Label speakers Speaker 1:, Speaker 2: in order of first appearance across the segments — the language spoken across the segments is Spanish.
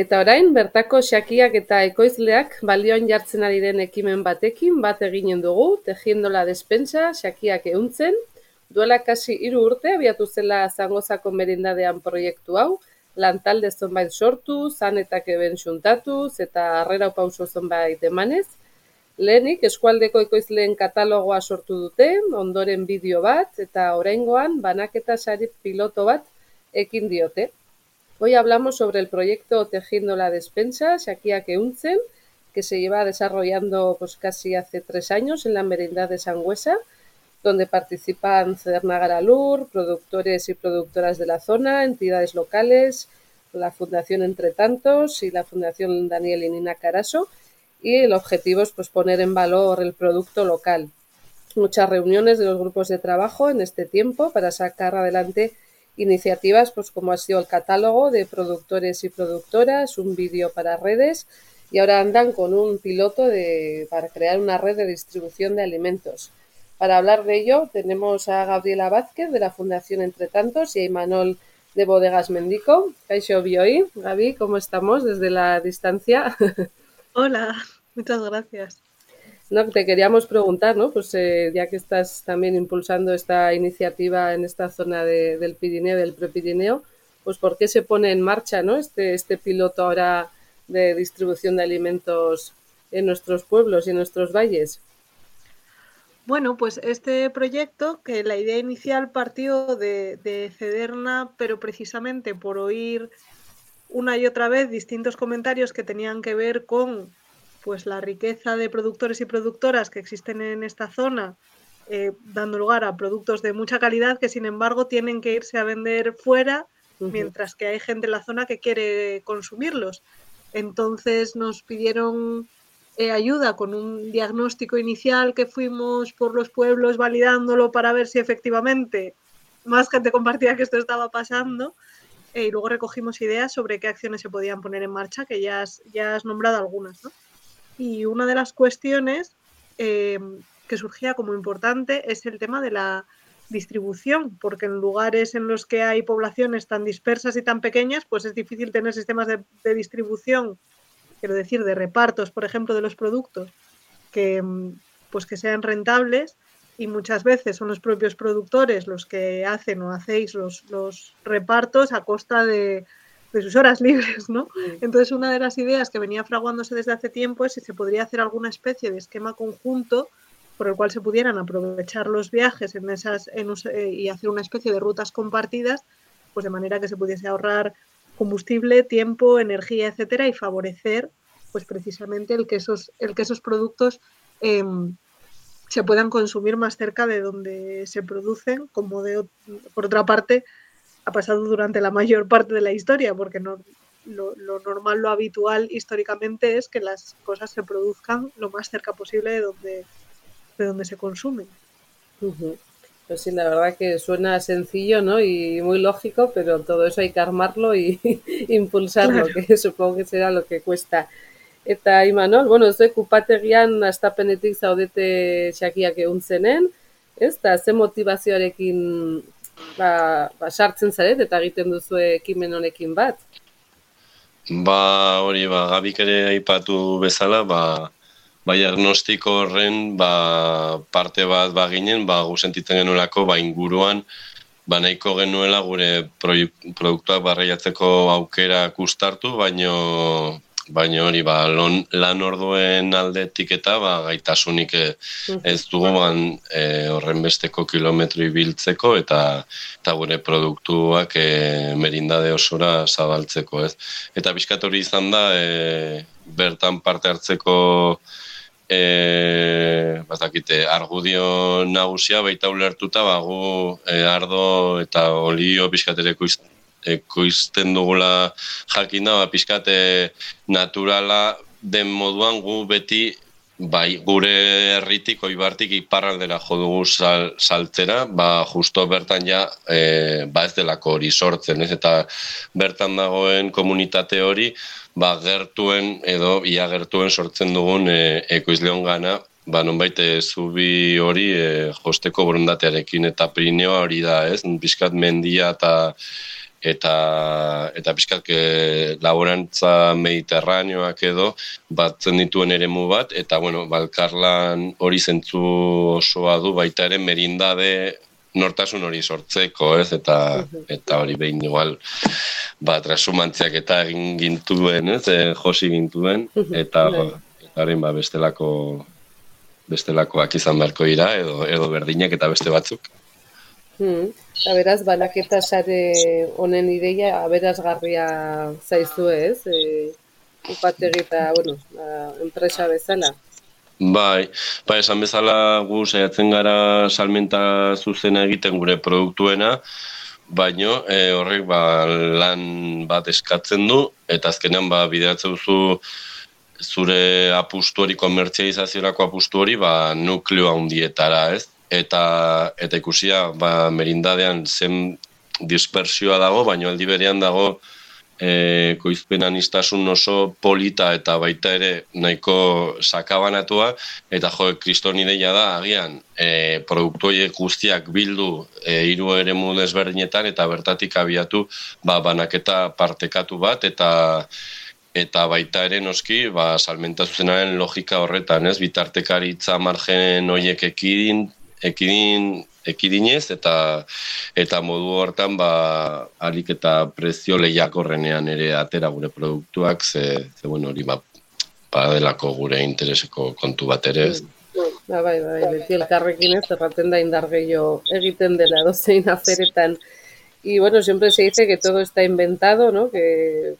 Speaker 1: Eta orain, bertako xakiak eta ekoizleak balioan jartzen ari den ekimen batekin bat eginen dugu, tejiendola despensa, xakiak euntzen, duela kasi hiru urte abiatu zela zangozako merindadean proiektu hau, lantalde zonbait sortu, zanetak eben xuntatuz eta harrera pauso zonbait emanez, Lehenik, eskualdeko ekoizleen katalogoa sortu dute, ondoren bideo bat, eta oraingoan banaketa sari piloto bat ekin diote. Hoy hablamos sobre el proyecto Tejiendo la Despensa, Shakia Keunzen, que se lleva desarrollando pues, casi hace tres años en la merindad de Sangüesa, donde participan Cederna Garalur, productores y productoras de la zona, entidades locales, la Fundación Entre Tantos y la Fundación Daniel y Nina Caraso, y el objetivo es pues, poner en valor el producto local. Muchas reuniones de los grupos de trabajo en este tiempo para sacar adelante iniciativas pues como ha sido el catálogo de productores y productoras, un vídeo para redes y ahora andan con un piloto de, para crear una red de distribución de alimentos. Para hablar de ello tenemos a Gabriela Vázquez de la Fundación Entre Tantos y a Imanol de Bodegas Mendico. Kaixo Bioi, Gaby, ¿cómo estamos desde la distancia?
Speaker 2: Hola, muchas gracias.
Speaker 1: No, te queríamos preguntar, ¿no? Pues eh, ya que estás también impulsando esta iniciativa en esta zona de, del Pirineo, del Prepirineo, pues ¿por qué se pone en marcha, ¿no? Este, este piloto ahora de distribución de alimentos en nuestros pueblos y en nuestros valles.
Speaker 2: Bueno, pues este proyecto, que la idea inicial partió de, de Cederna, pero precisamente por oír una y otra vez distintos comentarios que tenían que ver con pues la riqueza de productores y productoras que existen en esta zona, eh, dando lugar a productos de mucha calidad que sin embargo tienen que irse a vender fuera, mientras que hay gente en la zona que quiere consumirlos. Entonces nos pidieron eh, ayuda con un diagnóstico inicial que fuimos por los pueblos validándolo para ver si efectivamente más gente compartía que esto estaba pasando. Eh, y luego recogimos ideas sobre qué acciones se podían poner en marcha, que ya ya has nombrado algunas, ¿no? Y una de las cuestiones eh, que surgía como importante es el tema de la distribución, porque en lugares en los que hay poblaciones tan dispersas y tan pequeñas, pues es difícil tener sistemas de, distribución, quiero decir, de repartos, por ejemplo, de los productos, que, pues que sean rentables y muchas veces son los propios productores los que hacen o hacéis los, los repartos a costa de, de sus horas libres, ¿no? Entonces, una de las ideas que venía fraguándose desde hace tiempo es si se podría hacer alguna especie de esquema conjunto por el cual se pudieran aprovechar los viajes en esas, eh, y hacer una especie de rutas compartidas, pues de manera que se pudiese ahorrar combustible, tiempo, energía, etcétera, y favorecer, pues precisamente el que esos, el que esos productos em, se puedan consumir más cerca de donde se producen, como de, por otra parte, ha pasado durante la mayor parte de la historia, porque no, lo, normal, lo habitual históricamente es que las cosas se produzcan lo más cerca posible de donde, de donde se consumen.
Speaker 1: Pues sí, la verdad que suena sencillo ¿no? y muy lógico, pero todo eso hay que armarlo y impulsarlo, que supongo que será lo que cuesta. Eta Imanol, bueno, ez kupategian astapenetik zaudete xakiak euntzenen, ez? Da, ze motivazioarekin ba, ba sartzen zaret eta egiten duzu ekimen honekin bat.
Speaker 3: Ba, hori, ba, gabik ere aipatu bezala, ba, ba diagnostiko horren ba, parte bat baginen, ba, guzentitzen genuelako, ba, inguruan, ba, nahiko genuela gure produktuak barreiatzeko aukera kustartu, baino baina hori ba, lon, lan orduen aldetik eta ba, gaitasunik eh, ez dugu ban, e, horren besteko kilometro ibiltzeko eta eta gure produktuak e, merindade osora zabaltzeko ez. Eta bizkat hori izan da e, bertan parte hartzeko e, batakite, argudio nagusia baita ulertuta bagu e, ardo eta olio bizkatereko izan ekoizten dugula jakina, ba, pixkate naturala den moduan gu beti bai, gure herritik oibartik iparraldera jo dugu sal, saltzera, ba, justo bertan ja e, ba ez delako hori sortzen, ez? eta bertan dagoen komunitate hori ba, gertuen edo ia gertuen sortzen dugun e, ekoizleon gana, ba, nonbait e, zubi hori e, josteko borondatearekin eta prineo hori da, ez? Piskat mendia eta eta eta pixkat laborantza mediterraneoak edo batzen dituen eremu bat eta bueno, Balkarlan hori zentzu osoa du baita ere merindade nortasun hori sortzeko, ez? Eta eta hori behin igual ba trasumantziak eta egin gintuen, ez? E, josi gintuen eta bai. eta ba bestelako bestelakoak izan beharko dira edo edo berdinak eta beste batzuk.
Speaker 1: Hmm. Beraz, banaketa sare honen ideia aberazgarria zaizu ez? E, upategi eta, bueno, ba, enpresa bezala.
Speaker 3: Bai, bai, esan bezala gu saiatzen gara salmenta zuzena egiten gure produktuena, baino e, horrek ba, lan bat eskatzen du, eta azkenean ba, bideratzen duzu zure apustu hori, komertzializaziorako apustu hori, ba, nukleo handietara, ez? Eta eta ikusia ba, merindadean zen dispersioa dago, baino aldi berean dago e, koizpenan iztasun oso polita eta baita ere nahiko sakabanatua, eta jo, kriston ideia da, agian, e, produktu guztiak bildu e, iru ere desberdinetan, eta bertatik abiatu ba, banaketa partekatu bat, eta eta baita ere noski, ba, salmenta zuzenaren logika horretan, ez, bitartekaritza margen hoiek ekidin, ekidin ekidinez eta eta modu hortan ba alik eta prezio lehiakorrenean ere atera gure produktuak ze, ze bueno hori ba badelako gure intereseko kontu bat ere ez.
Speaker 1: Ba, bai, bai, beti elkarrekin ez, erraten da indar gehiago egiten dela dozein aferetan. Y bueno, siempre se dice que todo está inventado, ¿no? Que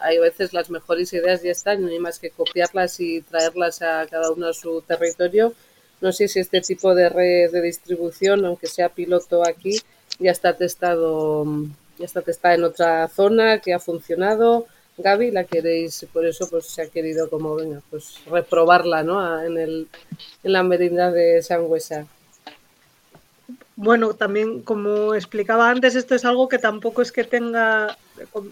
Speaker 1: hay veces las mejores ideas ya están, no hay más que copiarlas y traerlas a cada uno a su territorio. No sé si este tipo de red de distribución, aunque sea piloto aquí, ya está testado, ya está testada en otra zona que ha funcionado. Gaby, la queréis, por eso pues se ha querido como, venga, pues reprobarla, ¿no? En, el, en la merienda de Sangüesa.
Speaker 2: Bueno, también como explicaba antes, esto es algo que tampoco es que tenga,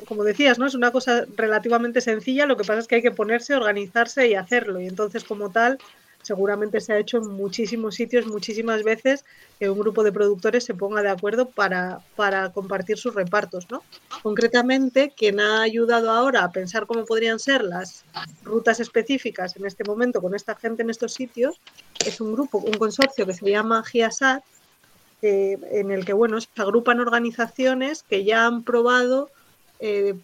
Speaker 2: como, decías, ¿no? Es una cosa relativamente sencilla, lo que pasa es que hay que ponerse, organizarse y hacerlo. Y entonces, como tal, seguramente se ha hecho en muchísimos sitios, muchísimas veces, que un grupo de productores se ponga de acuerdo para, para compartir sus repartos. ¿no? Concretamente, quien ha ayudado ahora a pensar cómo podrían ser las rutas específicas en este momento con esta gente en estos sitios es un grupo, un consorcio que se llama GIASAT, en el que bueno, se agrupan organizaciones que ya han probado eh,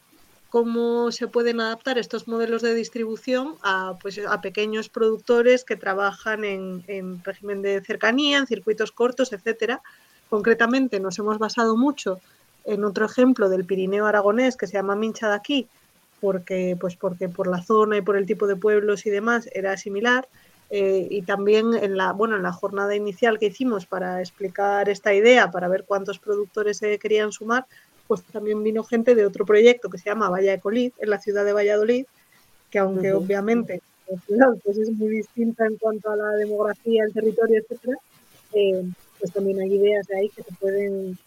Speaker 2: cómo se pueden adaptar estos modelos de distribución a, pues, a pequeños productores que trabajan en, régimen de cercanía, en circuitos cortos, etcétera. Concretamente nos hemos basado mucho en otro ejemplo del Pirineo aragonés que se llama Mincha de aquí, porque, pues porque por la zona y por el tipo de pueblos y demás era similar. Eh, y también en la, bueno, en la jornada inicial que hicimos para explicar esta idea, para ver cuántos productores se querían sumar, pues también vino gente de otro proyecto que se llama Valla Colid, en la ciudad de Valladolid, que aunque obviamente la ciudad pues es muy distinta en cuanto a la demografía, el territorio, etcétera, eh, pues también hay ideas de ahí que se pueden,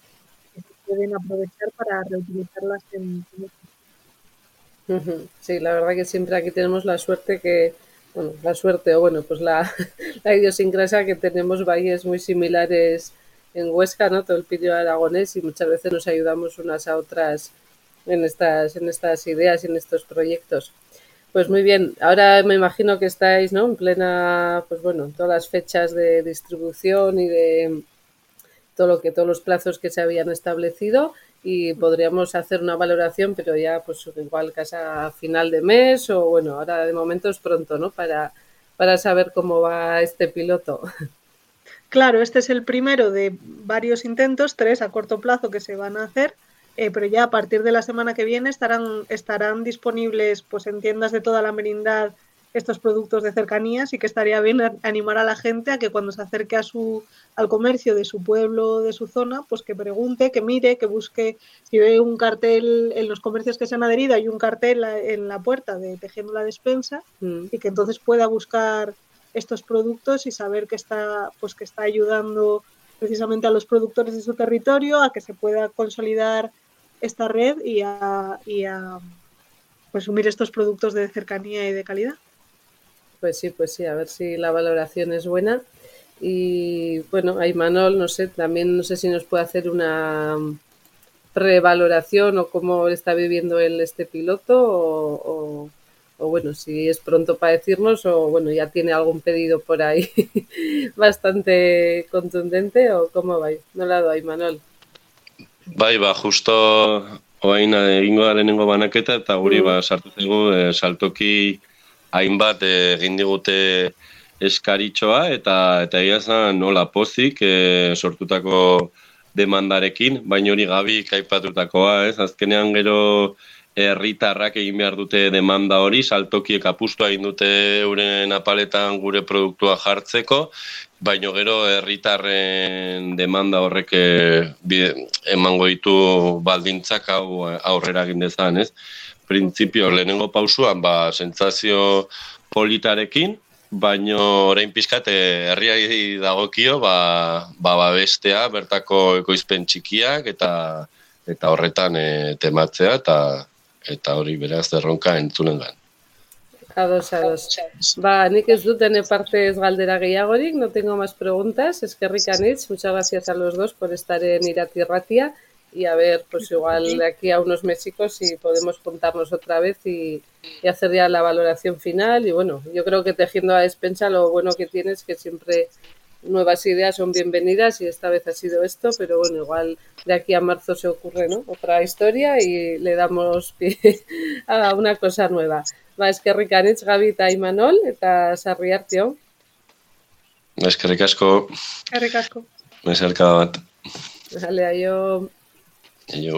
Speaker 2: que se pueden aprovechar para reutilizarlas en,
Speaker 1: Sí, la verdad que siempre aquí tenemos la suerte que, bueno, la suerte o bueno, pues la, la idiosincrasia que tenemos valles muy similares en Huesca, ¿no? Todo el pidio aragonés y muchas veces nos ayudamos unas a otras en estas, en estas ideas y en estos proyectos. Pues muy bien, ahora me imagino que estáis, ¿no? En plena, pues bueno, todas las fechas de distribución y de todo lo que, todos los plazos que se habían establecido y podríamos hacer una valoración, pero ya pues igual casi a final de mes o bueno, ahora de momento es pronto, ¿no? Para, para saber cómo va este piloto.
Speaker 2: Claro, este es el primero de varios intentos, tres a corto plazo que se van a hacer, eh, pero ya a partir de la semana que viene estarán, estarán disponibles pues, en tiendas de toda la merindad estos productos de cercanías y que estaría bien animar a la gente a que cuando se acerque a su, al comercio de su pueblo de su zona, pues que pregunte, que mire, que busque, si ve un cartel en los comercios que se han adherido, hay un cartel en la puerta de Tejiendo la Despensa mm. y que entonces pueda buscar estos productos y saber que está, pues, que está ayudando precisamente a los productores de su territorio a que se pueda consolidar esta red y a, y a consumir pues, estos productos de cercanía y de calidad.
Speaker 1: Pues sí, pues sí, a ver si la valoración es buena. Y bueno, ahí Manol, no sé, también no sé si nos puede hacer una prevaloración o cómo está viviendo él este piloto o, o, bueno, si es pronto para decirnos o bueno, ya tiene algún pedido por ahí bastante contundente o cómo va. No la doy, Manuel.
Speaker 3: Bai, ba, justo oain egingo da lehenengo banaketa eta guri mm. ba, sartu zego e, saltoki hainbat egin digute eskaritxoa eta eta egia nola pozik e, sortutako demandarekin, baina hori gabi kaipatutakoa, ez? Azkenean gero herritarrak egin behar dute demanda hori, saltokiek apustu egin dute euren apaletan gure produktua jartzeko, baina gero herritarren demanda horrek e, emango ditu baldintzak hau aurrera egin dezan, ez? Printzipio, lehenengo pausuan, ba, sentsazio politarekin, baino orain pizkat eh, herriari dagokio ba ba bestea bertako ekoizpen txikiak eta eta horretan e, tematzea eta eta hori beraz erronka entzunengan.
Speaker 1: Ados, ados. Ba, nik ez dut dene parte ez galdera gehiagorik, no tengo más preguntas, eskerrik anitz, muchas gracias a los dos por estar en Irati y a ver, pues igual de aquí a unos mesicos si podemos juntarnos otra vez y, y, hacer ya la valoración final. Y bueno, yo creo que tejiendo a despensa lo bueno que tiene es que siempre nuevas ideas son bienvenidas y esta vez ha sido esto, pero bueno, igual de aquí a marzo se ocurre ¿no? otra historia y le damos pie a una cosa nueva. Va, es que Ricanich, Gaby eta Imanol, eta sarri hartio.
Speaker 3: Eskerrik asko.
Speaker 2: Eskerrik asko.
Speaker 3: Eskerrik bat.
Speaker 1: Vale, aio.
Speaker 3: Aio.